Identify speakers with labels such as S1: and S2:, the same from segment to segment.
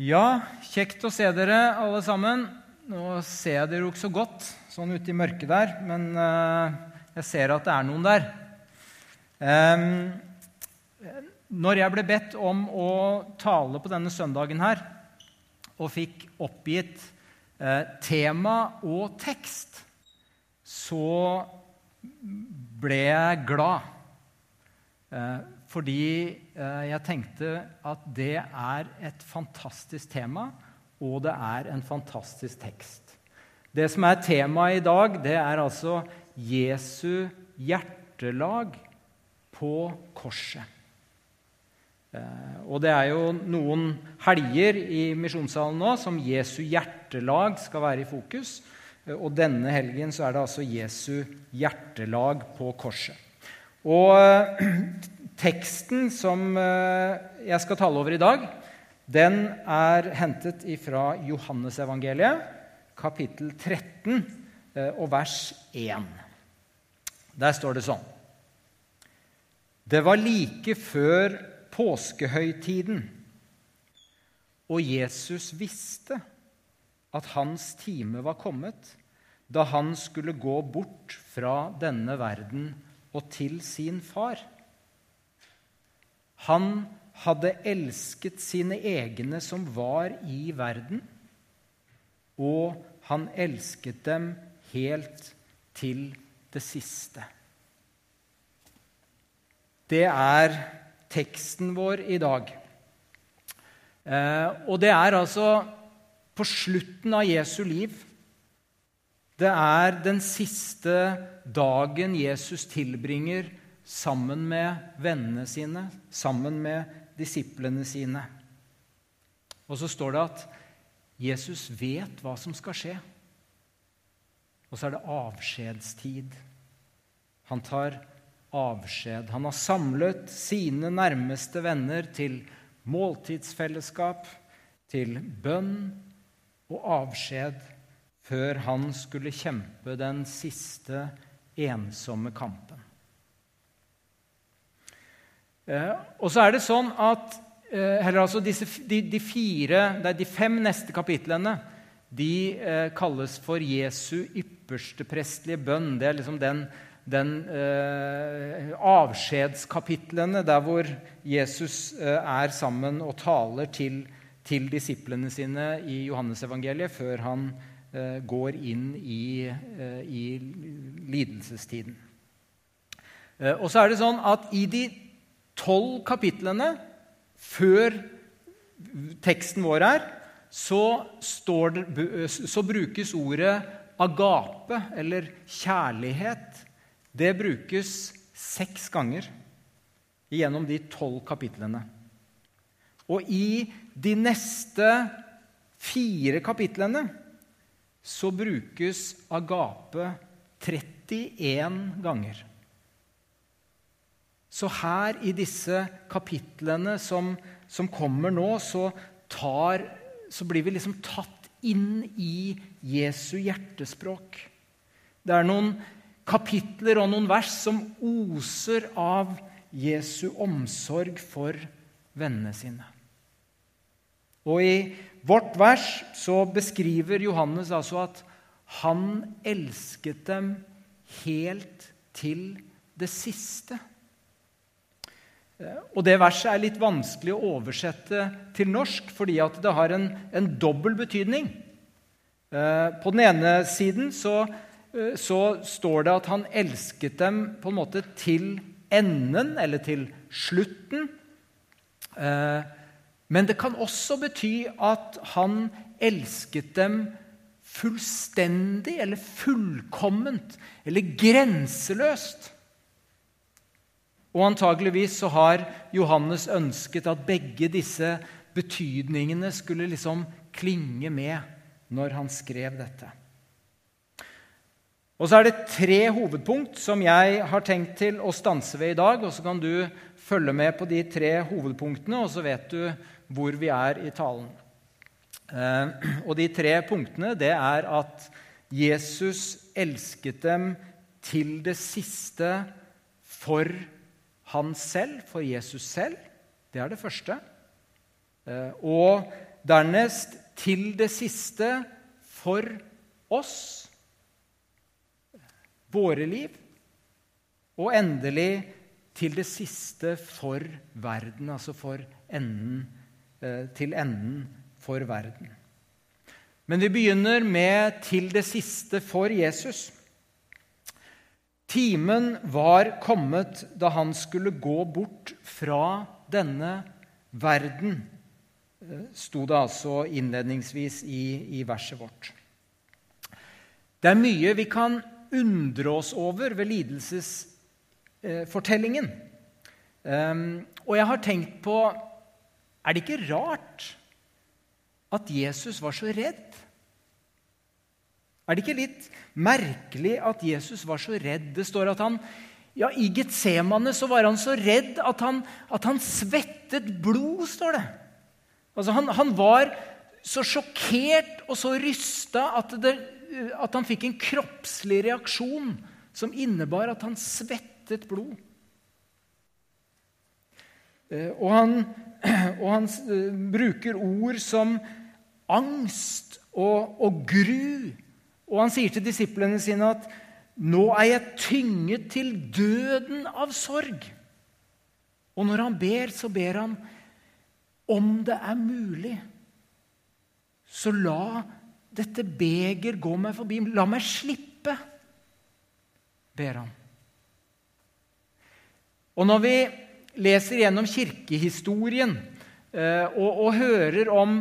S1: Ja, kjekt å se dere alle sammen. Nå ser jeg dere jo ikke så godt sånn ute i mørket der, men uh, jeg ser at det er noen der. Um, når jeg ble bedt om å tale på denne søndagen her, og fikk oppgitt uh, tema og tekst, så ble jeg glad. Uh, fordi eh, jeg tenkte at det er et fantastisk tema, og det er en fantastisk tekst. Det som er temaet i dag, det er altså Jesu hjertelag på korset. Eh, og det er jo noen helger i misjonssalen nå som Jesu hjertelag skal være i fokus. Eh, og denne helgen så er det altså Jesu hjertelag på korset. Og Teksten som eh, jeg skal tale over i dag, den er hentet fra Johannesevangeliet, kapittel 13 eh, og vers 1. Der står det sånn Det var like før påskehøytiden, og Jesus visste at hans time var kommet, da han skulle gå bort fra denne verden og til sin far. Han hadde elsket sine egne som var i verden, og han elsket dem helt til det siste. Det er teksten vår i dag. Eh, og det er altså på slutten av Jesu liv. Det er den siste dagen Jesus tilbringer sammen med vennene sine, sammen med disiplene sine. Og så står det at Jesus vet hva som skal skje. Og så er det avskjedstid. Han tar avskjed. Han har samlet sine nærmeste venner til måltidsfellesskap, til bønn og avskjed før han skulle kjempe den siste ensomme kampen. Eh, og så er det sånn at eh, altså disse, de, de, fire, de fem neste kapitlene de eh, kalles for Jesu ypperste prestlige bønn. Det er liksom den, den eh, avskjedskapitlene der hvor Jesus eh, er sammen og taler til, til disiplene sine i Johannesevangeliet før han eh, går inn i, i lidelsestiden. og så er det sånn at i de tolv kapitlene før teksten vår er, så, det, så, brukes ordet agape, eller kjærlighet, det brukes seks ganger gjennom de tolv kapitlene. Og i de neste fire kapitlene så brukes agape 31 ganger. Så her i disse kapitlene som, som kommer nå, så, tar, så, blir vi liksom tatt inn i Jesu hjertespråk. Det er noen kapitler og noen vers som oser av Jesu omsorg for vennene sine. Og i vårt vers så beskriver Johannes altså at han elsket dem helt til det siste. Og Det verset er litt vanskelig å oversette til norsk fordi det har en, en dobbel betydning. Eh, på den ene siden så, eh, så, står det at han elsket dem på en måte til enden, eller til slutten. Eh, men det kan også bety at han elsket dem fullstendig eller fullkomment eller grenseløst. Og antageligvis så har Johannes ønsket at begge disse betydningene skulle liksom klinge med når han skrev dette. Og så er det tre hovedpunkt som jeg har tenkt til å stanse ved i dag. og Så kan du følge med på de tre hovedpunktene, og så vet du hvor vi er i talen. Eh, og de tre punktene det er at Jesus elsket dem til det siste for han selv, for Jesus selv. Det er det første. Eh, og dernest til det siste for oss, våre liv. Og endelig til det siste for verden, altså for enden, eh, til enden for verden. Men vi begynner med 'til det siste for Jesus'. Timen var kommet da han skulle gå bort fra denne verden, eh, sto det altså innledningsvis i, i verset vårt. Det er mye vi kan undre oss over ved lidelsesfortellingen. Um, og jeg har tenkt på Er det ikke rart at Jesus var så redd? Er det ikke litt merkelig at Jesus var så redd? Det står at han ja, I Getsemane så var han så redd at han, at han svettet blod, står det. Altså han, han, var så sjokkert og så rysta at, det, at han fikk en kroppslig reaksjon som innebar at han svettet blod. Eh, og han, og han eh, bruker ord som angst og, og gru og han sier til disiplene sine at 'nå er jeg tynget til døden av sorg'. Og når han ber, så ber han om det er mulig, så la dette beger gå meg forbi. La meg slippe, ber han. Og når vi leser gjennom kirkehistorien eh, og, og hører om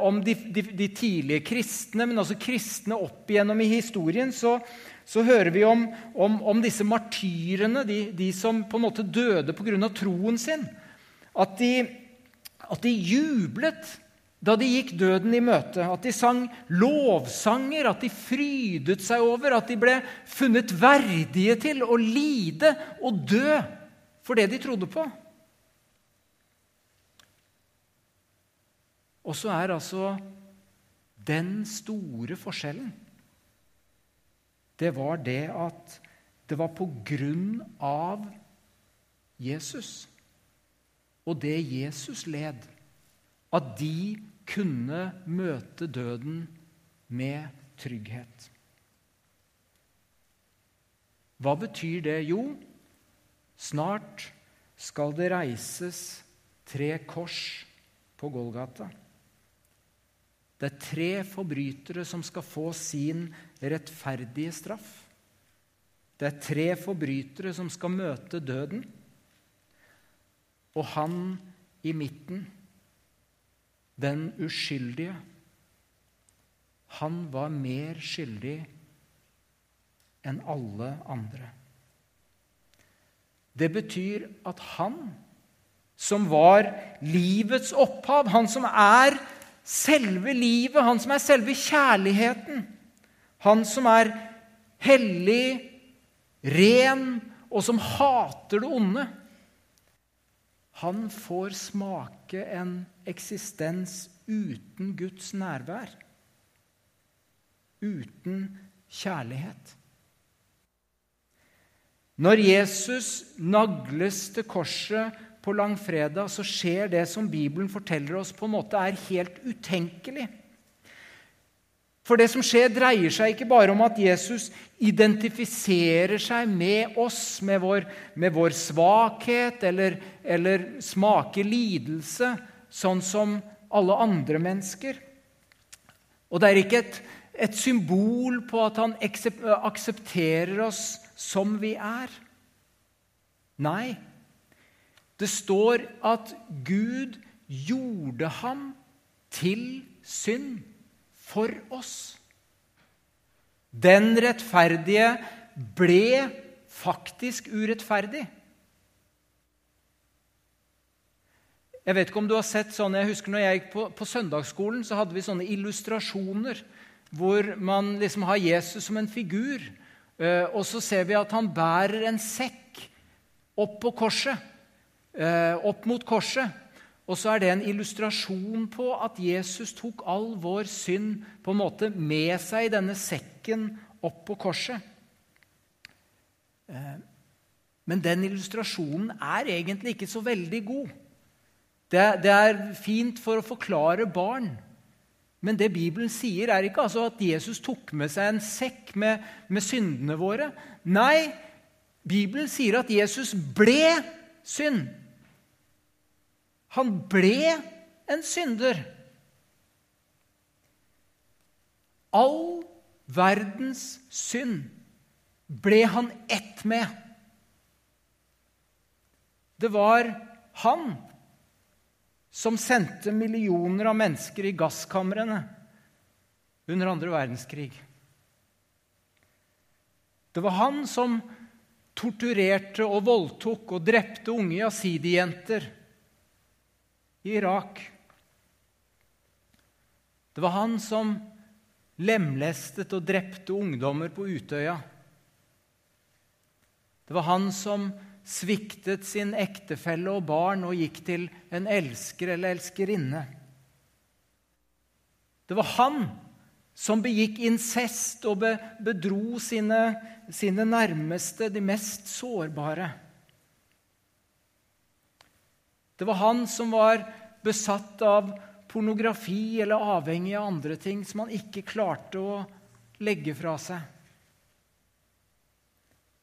S1: om de, de, de, tidlige kristne, men også kristne opp igjennom i historien, så, så hører vi om, om, om disse martyrene, de, de, som på en måte døde pga. troen sin. At at de jublet da de gikk døden i møte. At de sang lovsanger, at de frydet seg over at de ble funnet verdige til å lide og dø for det de trodde på. Og så er altså den store forskjellen Det var det at det var på grunn av Jesus og det Jesus led, at de kunne møte døden med trygghet. Hva betyr det? Jo, snart skal det reises tre kors på Golgata. Det er tre forbrytere som skal få sin rettferdige straff. Det er tre forbrytere som skal møte døden. Og han i midten, den uskyldige, han var mer skyldig enn alle andre. Det betyr at han, som var livets opphav, han som er selve livet, han som er selve kjærligheten. Han som er hellig, ren, og som hater det onde. Han får smake en eksistens uten Guds nærvær. Uten kjærlighet. Når Jesus nagles til korset på langfredag så skjer det som Bibelen forteller oss, på en måte er helt utenkelig. For det som skjer, dreier seg ikke bare om at Jesus identifiserer seg med oss, med vår, med vår svakhet, eller, eller smaker lidelse, sånn som alle andre mennesker. Og det er ikke et, et symbol på at han aksepterer oss som vi er. Nei, det står at Gud gjorde ham til synd for oss. Den rettferdige ble faktisk urettferdig. Jeg vet ikke om du har sett sånne, jeg husker når jeg gikk på, på søndagsskolen, så hadde vi sånne illustrasjoner hvor man liksom har Jesus som en figur. Eh, og så ser vi at han bærer en sekk opp på korset. Eh, opp mot korset. Og så er det en illustrasjon på at Jesus tok all vår synd på en måte med seg i denne sekken opp på korset. Eh, men den illustrasjonen er egentlig ikke så veldig god. Det, det er fint for å forklare barn. Men det Bibelen sier, er ikke altså at Jesus tok med seg en sekk med, med syndene våre. Nei, Bibelen sier at Jesus ble synd. Han ble en synder. All verdens synd ble han ett med. Det var han som sendte millioner av mennesker i gasskamrene under andre verdenskrig. Det var han som torturerte og voldtok og drepte unge jasidijenter i Irak. Det var han som lemlestet og drepte ungdommer på Utøya. Det var han som sviktet sin ektefelle og barn og gikk til en elsker eller elskerinne. Det var han som begikk incest og bedro sine, sine nærmeste, de mest sårbare. Det var han som var besatt av pornografi eller avhengig av andre ting som han ikke klarte å legge fra seg.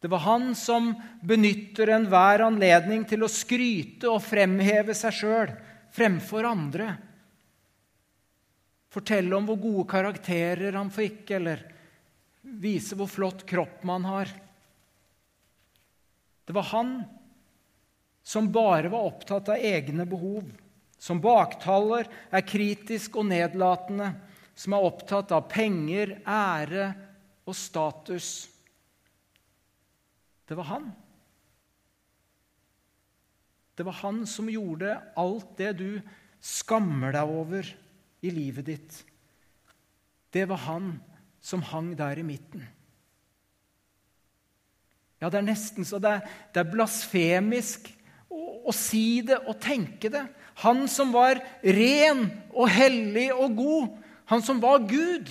S1: Det var han som benytter enhver anledning til å skryte og fremheve seg sjøl fremfor andre. Fortelle om hvor gode karakterer han fikk, eller vise hvor flott kropp man har. Det var han som bare var opptatt av egne behov, som baktaler, er kritisk og nedlatende, som er opptatt av penger, ære og status. Det var han. Det var han som gjorde alt det du skammer deg over i livet ditt. Det var han som hang der i midten. Ja, det er nesten så det er, det er blasfemisk å, si det og tenke det. Han som var ren og hellig og god. Han som var Gud.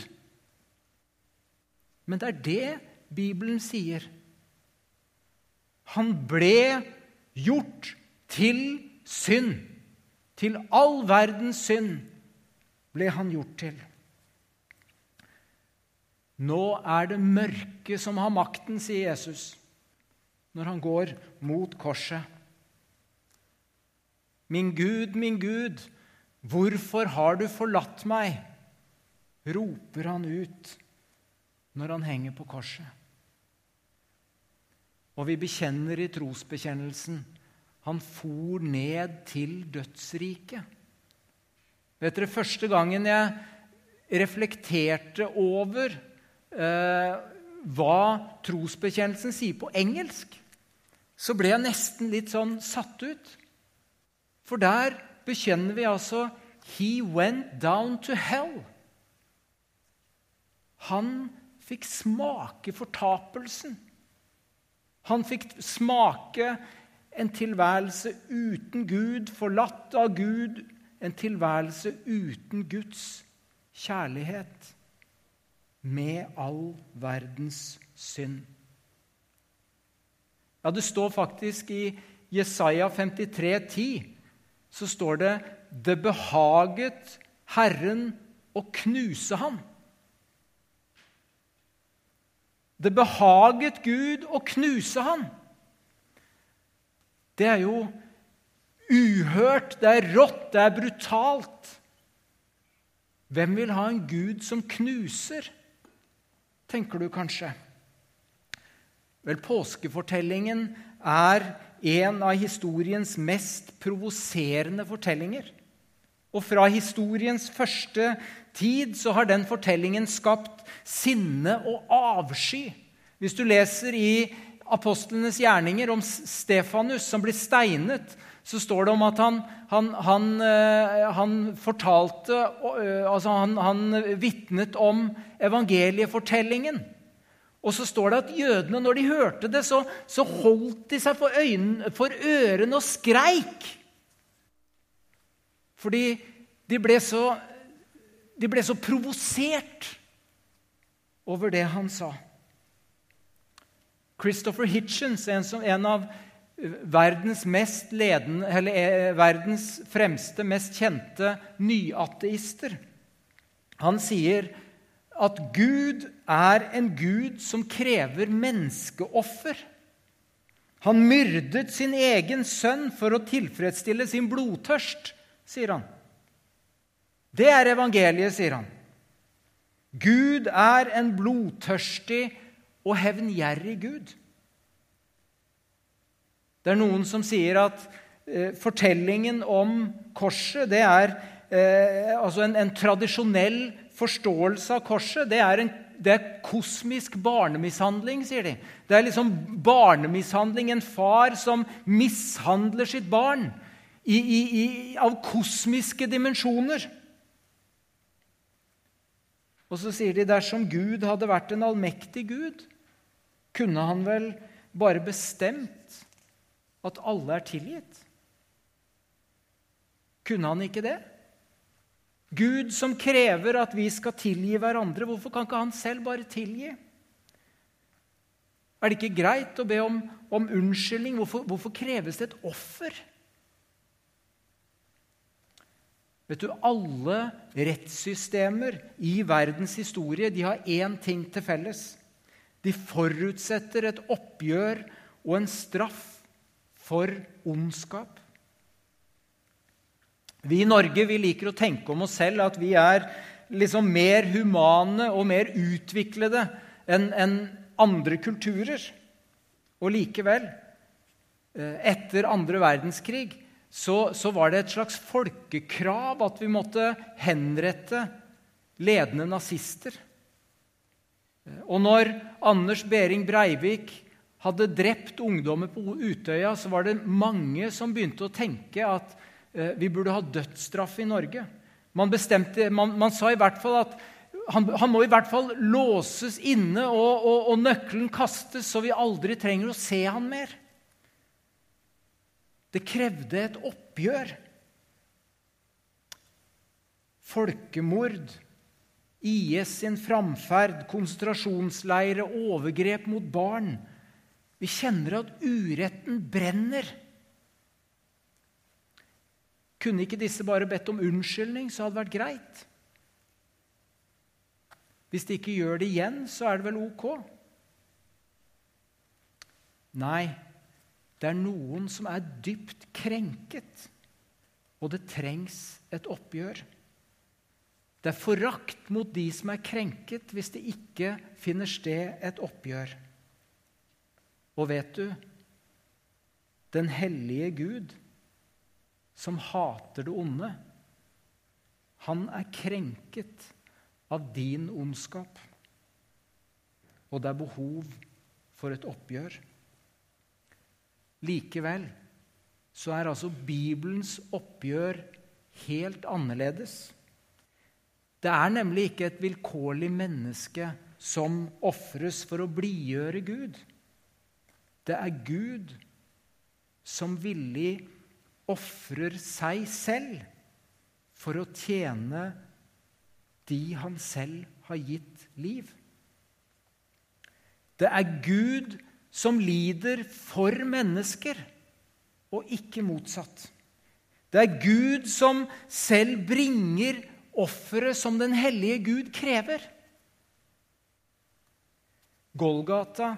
S1: Men det er det Bibelen sier. Han ble gjort til synd. Til all verdens synd ble han gjort til. Nå er det mørket som har makten, sier Jesus når han går mot korset. Min Gud, min Gud, hvorfor har du forlatt meg? roper han ut når han henger på korset. Og vi bekjenner i trosbekjennelsen han for ned til dødsriket. Vet dere, Første gangen jeg reflekterte over eh, hva trosbekjennelsen sier på engelsk, så ble jeg nesten litt sånn satt ut. For der bekjenner vi altså He went down to hell. Han fikk smake fortapelsen. Han fikk smake en tilværelse uten Gud, forlatt av Gud, en tilværelse uten Guds kjærlighet, med all verdens synd. Ja, det står faktisk i Jesaja 53, 10, så står det det behaget Herren å knuse ham. Det behaget Gud å knuse ham. Det er jo uhørt, det er rått, det er brutalt. Hvem vil ha en gud som knuser, tenker du kanskje. Vel, påskefortellingen er en av historiens mest provoserende fortellinger. Og fra historiens første tid så har den fortellingen skapt sinne og avsky. Hvis du leser i apostlenes gjerninger om Stefanus som blir steinet, så står det om at han, han, han, eh, han fortalte eh, Altså han, han vitnet om evangeliefortellingen. Og så står det at jødene, når de hørte det, så, så holdt de seg for, øynene, for ørene og skreik. Fordi de ble så, de ble så provosert over det han sa. Christopher Hitchens, en, som, en av verdens, mest ledende, eller, eh, verdens fremste, mest kjente nyateister. Han sier at Gud er en Gud som krever menneskeoffer. Han myrdet sin egen sønn for å tilfredsstille sin blodtørst, sier han. Det er evangeliet, sier han. Gud er en blodtørstig og hevngjerrig Gud. Det er noen som sier at eh, fortellingen om korset det er eh, altså en, en, tradisjonell forståelse av korset. Det er, en, det er kosmisk barnemishandling, sier de. Det er liksom barnemishandling. En far som mishandler sitt barn i, i, i, av kosmiske dimensjoner. Og så sier de dersom Gud hadde vært en allmektig Gud, kunne han vel bare bestemt at alle er tilgitt? Kunne han ikke det? Gud som krever at vi skal tilgi hverandre, hvorfor kan ikke han selv bare tilgi? Er det ikke greit å be om, om unnskyldning? Hvorfor, hvorfor, kreves det et offer? Vet du, Alle rettssystemer i verdens historie de har én ting til felles. De forutsetter et oppgjør og en straff for ondskap. Vi i Norge vi liker å tenke om oss selv at vi er liksom mer humane og mer utviklede enn en andre kulturer. Og likevel, eh, etter andre verdenskrig, så, så, var det et slags folkekrav at vi måtte henrette ledende nazister. Eh, og når Anders Behring Breivik hadde drept ungdommer på Utøya, så var det mange som begynte å tenke at vi burde ha dødsstraff i Norge. Man, bestemte, man, man sa i hvert fall at han, han, må i hvert fall låses inne og, og, og nøkkelen kastes, så vi aldri trenger å se han mer. Det krevde et oppgjør. Folkemord, IS sin framferd, konsentrasjonsleire, overgrep mot barn vi kjenner at uretten brenner. Kunne ikke disse bare bedt om unnskyldning, så hadde det vært greit? Hvis de ikke gjør det igjen, så er det vel ok? Nei, det er noen som er dypt krenket, og det trengs et oppgjør. Det er forakt mot de som er krenket, hvis det ikke finner sted et oppgjør. Og vet du Den hellige Gud, som hater det onde, han er krenket av din ondskap. Og det er behov for et oppgjør. Likevel så er altså Bibelens oppgjør helt annerledes. Det er nemlig ikke et vilkårlig menneske som ofres for å blidgjøre Gud. Det er Gud som villig ofrer seg selv for å tjene de han selv har gitt liv. Det er Gud som lider for mennesker, og ikke motsatt. Det er Gud som selv bringer offeret som den hellige Gud krever. Golgata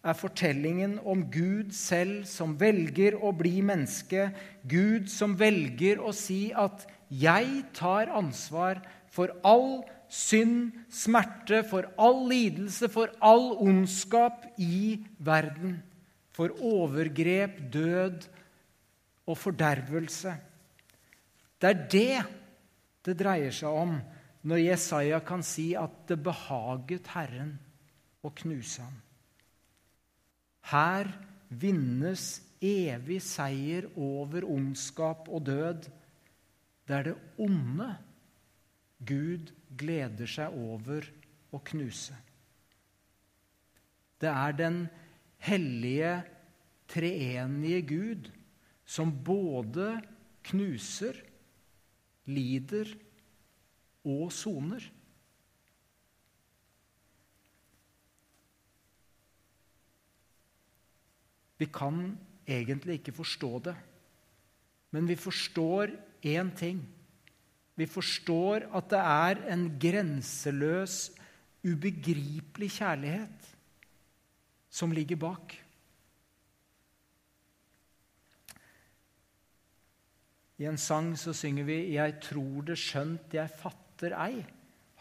S1: er fortellingen om Gud selv som velger å bli menneske. Gud som velger å si at 'jeg tar ansvar for all synd, smerte, for all lidelse, for all ondskap i verden'. For overgrep, død og fordervelse. Det er det det dreier seg om når Jesaja kan si at det behaget Herren å knuse ham. Her vinnes evig seier over ondskap og død. Det er det onde Gud gleder seg over å knuse. Det er den hellige, treenige Gud som både knuser, lider og soner. Vi kan egentlig ikke forstå det. Men vi forstår én ting. Vi forstår at det er en grenseløs, ubegripelig kjærlighet som ligger bak. I en sang så synger vi 'Jeg tror det skjønt jeg fatter ei'.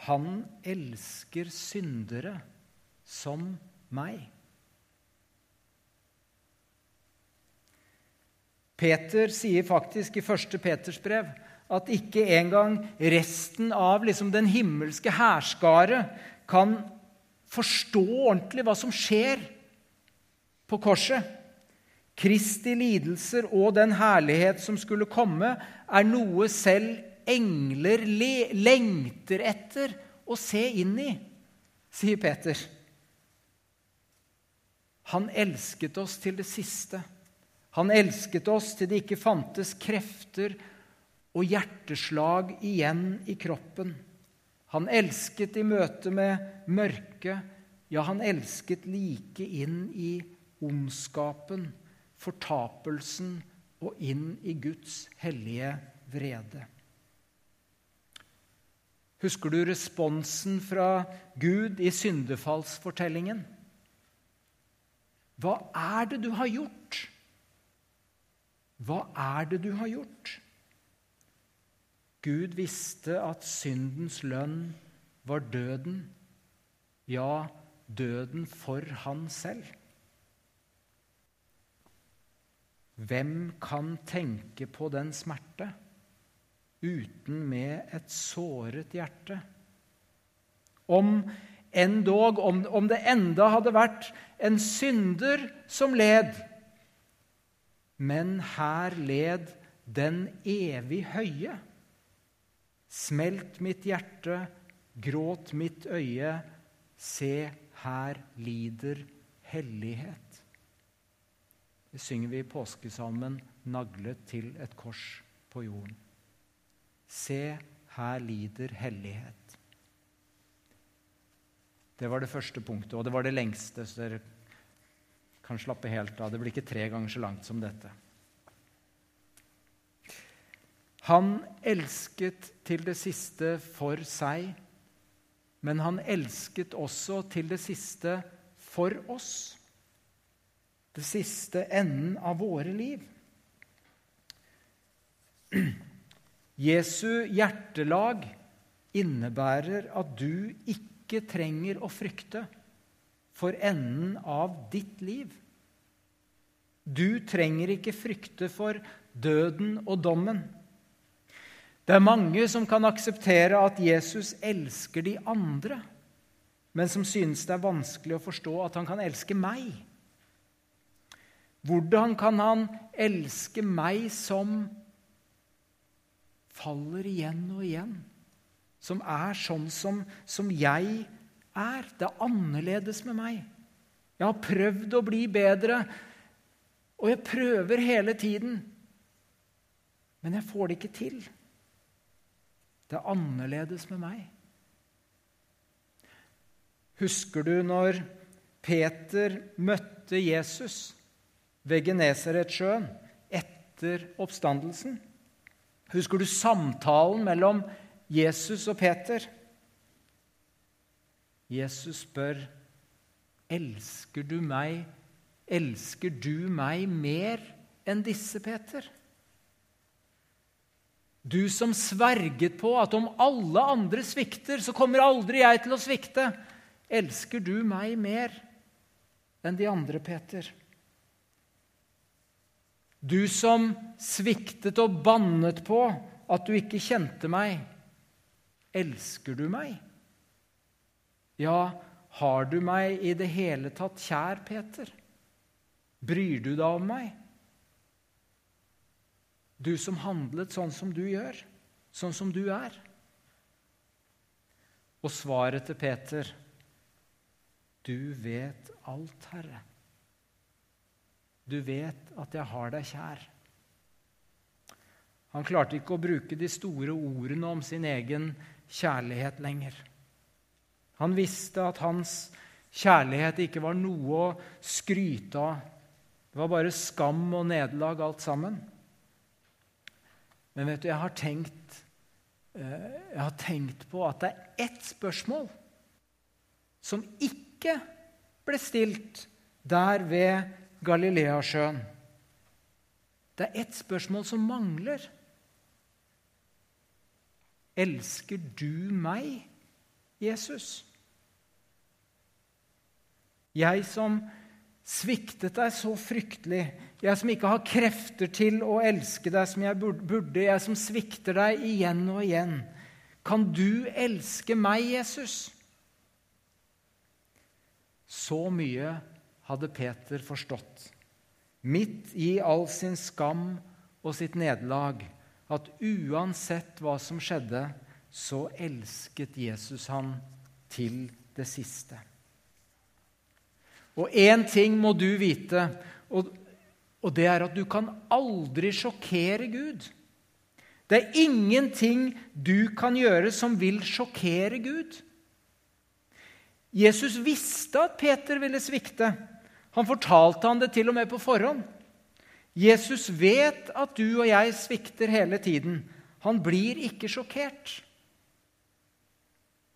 S1: Han elsker syndere som meg. Peter sier faktisk i 1. Peters brev at ikke engang resten av liksom den himmelske hærskare kan forstå ordentlig hva som skjer på korset. Kristi lidelser og den herlighet som skulle komme, er noe selv engler lengter etter å se inn i, sier Peter. Han elsket oss til det siste. Han elsket oss til det ikke fantes krefter og hjerteslag igjen i kroppen. Han elsket i møte med mørket. Ja, han elsket like inn i ondskapen fortapelsen og inn i Guds hellige vrede. Husker du responsen fra Gud i syndefallsfortellingen? Hva er det du har gjort? Hva er det du har gjort? Gud visste at syndens lønn var døden, ja, døden for han selv. Hvem kan tenke på den smerte uten med et såret hjerte? Om endog, om, om det enda hadde vært en synder som led, men her led den evig høye. Smelt mitt hjerte, gråt mitt øye, se, her lider hellighet. Det synger vi i påskesalmen 'Naglet til et kors på jorden'. Se, her lider hellighet. Det var det første punktet, og det var det lengste, så dere kan slappe helt av. Det blir ikke tre ganger så langt som dette. Han elsket til det siste for seg, men han elsket også til det siste for oss det siste enden av våre liv. Jesu hjertelag innebærer at du ikke trenger å frykte for enden av ditt liv. Du trenger ikke frykte for døden og dommen. Det er mange som kan akseptere at Jesus elsker de andre, men som synes det er vanskelig å forstå at han kan elske meg. Hvordan kan han elske meg som faller igjen og igjen? Som er sånn som, som jeg er. Det er annerledes med meg. Jeg har prøvd å bli bedre, og jeg prøver hele tiden. Men jeg får det ikke til. Det er annerledes med meg. Husker du når Peter møtte Jesus? ved Genesaretsjøen etter oppstandelsen. Husker du samtalen mellom Jesus og Peter? Jesus spør, 'Elsker du meg? Elsker du meg mer enn disse, Peter?' Du som sverget på at om alle andre svikter, så kommer aldri jeg til å svikte. Elsker du meg mer enn de andre, Peter? Du som sviktet og bannet på at du ikke kjente meg. Elsker du meg? Ja, har du meg i det hele tatt kjær, Peter? Bryr du deg om meg? Du som handlet sånn som du gjør, sånn som du er. Og svaret til Peter Du vet alt, Herre. Du vet at jeg har deg kjær. Han klarte ikke å bruke de store ordene om sin egen kjærlighet lenger. Han visste at hans kjærlighet ikke var noe å skryte av. Det var bare skam og nederlag alt sammen. Men vet du, jeg har tenkt, eh, jeg har tenkt på at det er ett spørsmål som ikke ble stilt der ved Galileasjøen. Det er ett spørsmål som mangler. Elsker du meg, Jesus? Jeg som sviktet deg så fryktelig, jeg som ikke har krefter til å elske deg som jeg burde, jeg som svikter deg igjen og igjen. Kan du elske meg, Jesus? Så mye hadde Peter forstått, midt i all sin skam og sitt nederlag, at uansett hva som skjedde, så elsket Jesus han til det siste. Og én ting må du vite, og, og det er at du kan aldri sjokkere Gud. Det er ingenting du kan gjøre som vil sjokkere Gud. Jesus visste at Peter ville svikte. Han fortalte han det til og med på forhånd. Jesus vet at du og jeg svikter hele tiden. Han blir ikke sjokkert.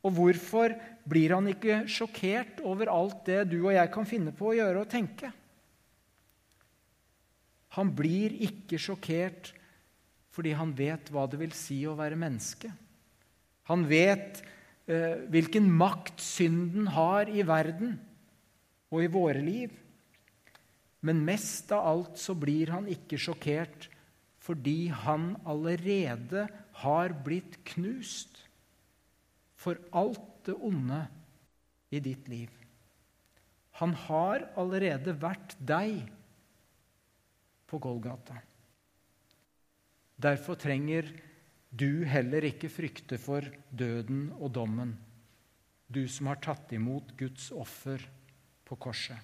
S1: Og hvorfor blir han ikke sjokkert over alt det du og jeg kan finne på å gjøre og tenke? Han blir ikke sjokkert fordi han vet hva det vil si å være menneske. Han vet eh, hvilken makt synden har i verden og i våre liv. Men mest av alt så blir han ikke sjokkert fordi han allerede har blitt knust for alt det onde i ditt liv. Han har allerede vært deg på Golgata. Derfor trenger du heller ikke frykte for døden og dommen, du som har tatt imot Guds offer på korset.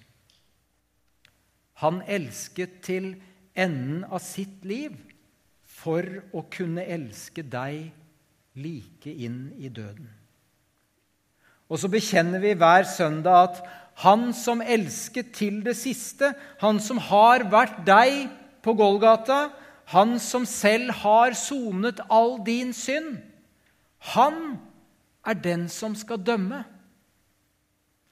S1: Han elsket til enden av sitt liv for å kunne elske deg like inn i døden. Og så bekjenner vi hver søndag at han som elsket til det siste, han som har vært deg på Golgata, han som selv har sonet all din synd, han er den som skal dømme.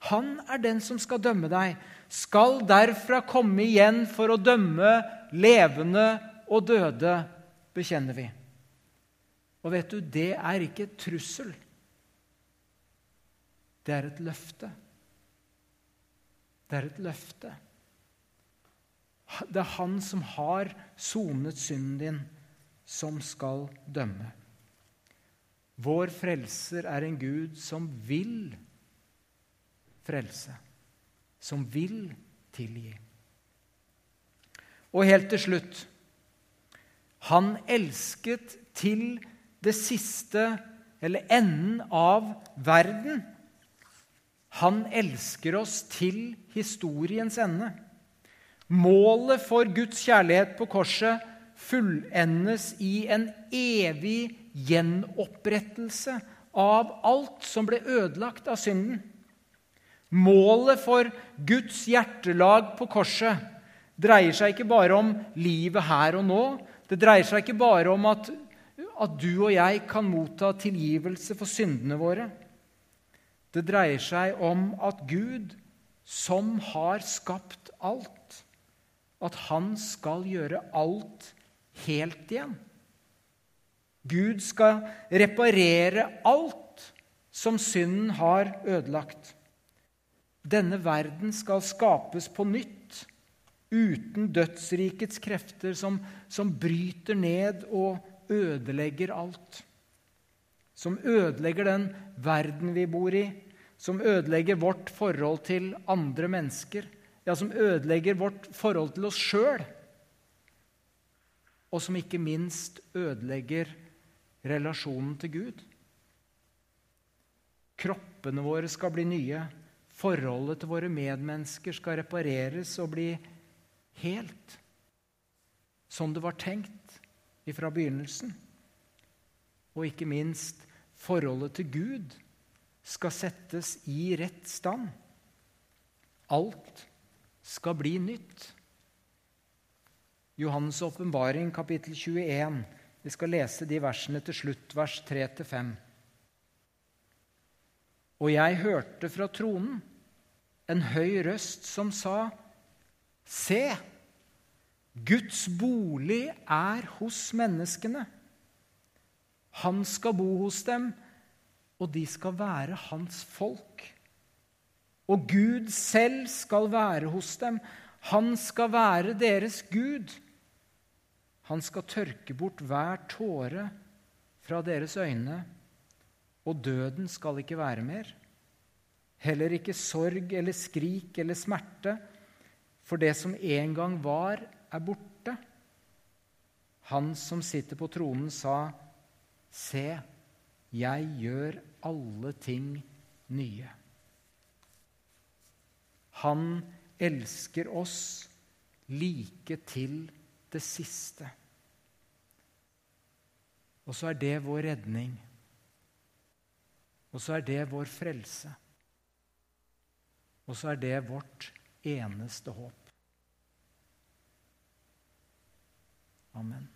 S1: Han er den som skal dømme deg, skal derfra komme igjen for å dømme levende og døde, bekjenner vi. Og vet du, det er ikke trussel. Det er et løfte. Det er et løfte. Det er han som har sonet synden din, som skal dømme. Vår frelser er en Gud som vil frelse, som vil tilgi. Og helt til slutt Han elsket til det siste, eller enden av verden. Han elsker oss til historiens ende. Målet for Guds kjærlighet på korset fullendes i en evig gjenopprettelse av alt som ble ødelagt av synden. Målet for Guds hjertelag på korset dreier seg ikke bare om livet her og nå. Det dreier seg ikke bare om at, at du og jeg kan motta tilgivelse for syndene våre. Det dreier seg om at Gud, som har skapt alt, at han skal gjøre alt helt igjen. Gud skal reparere alt som synden har ødelagt. Denne verden skal skapes på nytt, uten dødsrikets krefter som, som bryter ned og ødelegger alt som ødelegger den verden vi bor i, som ødelegger vårt forhold til andre mennesker, ja, som ødelegger vårt forhold til oss sjøl, og som ikke minst ødelegger relasjonen til Gud. Kroppene våre skal bli nye. Forholdet til våre medmennesker skal repareres og bli helt som det var tenkt fra begynnelsen. Og ikke minst forholdet til Gud skal settes i rett stand. Alt skal bli nytt. Johannes' åpenbaring, kapittel 21. Vi skal lese de versene til slutt, vers 3-5. Og jeg hørte fra tronen en høy røst som sa, Se, Guds bolig er hos menneskene. Han skal bo hos dem, og de skal være hans folk. Og Gud selv skal være hos dem. Han skal være deres Gud. Han skal tørke bort hver tåre fra deres øyne, og døden skal ikke være mer. Heller ikke sorg eller skrik eller smerte, for det som en gang var, er borte. Han som sitter på tronen, sa, Se, jeg gjør alle ting nye. Han elsker oss like til det siste. Og så er det vår redning. Og så er det vår frelse. Og så er det vårt eneste håp. Amen.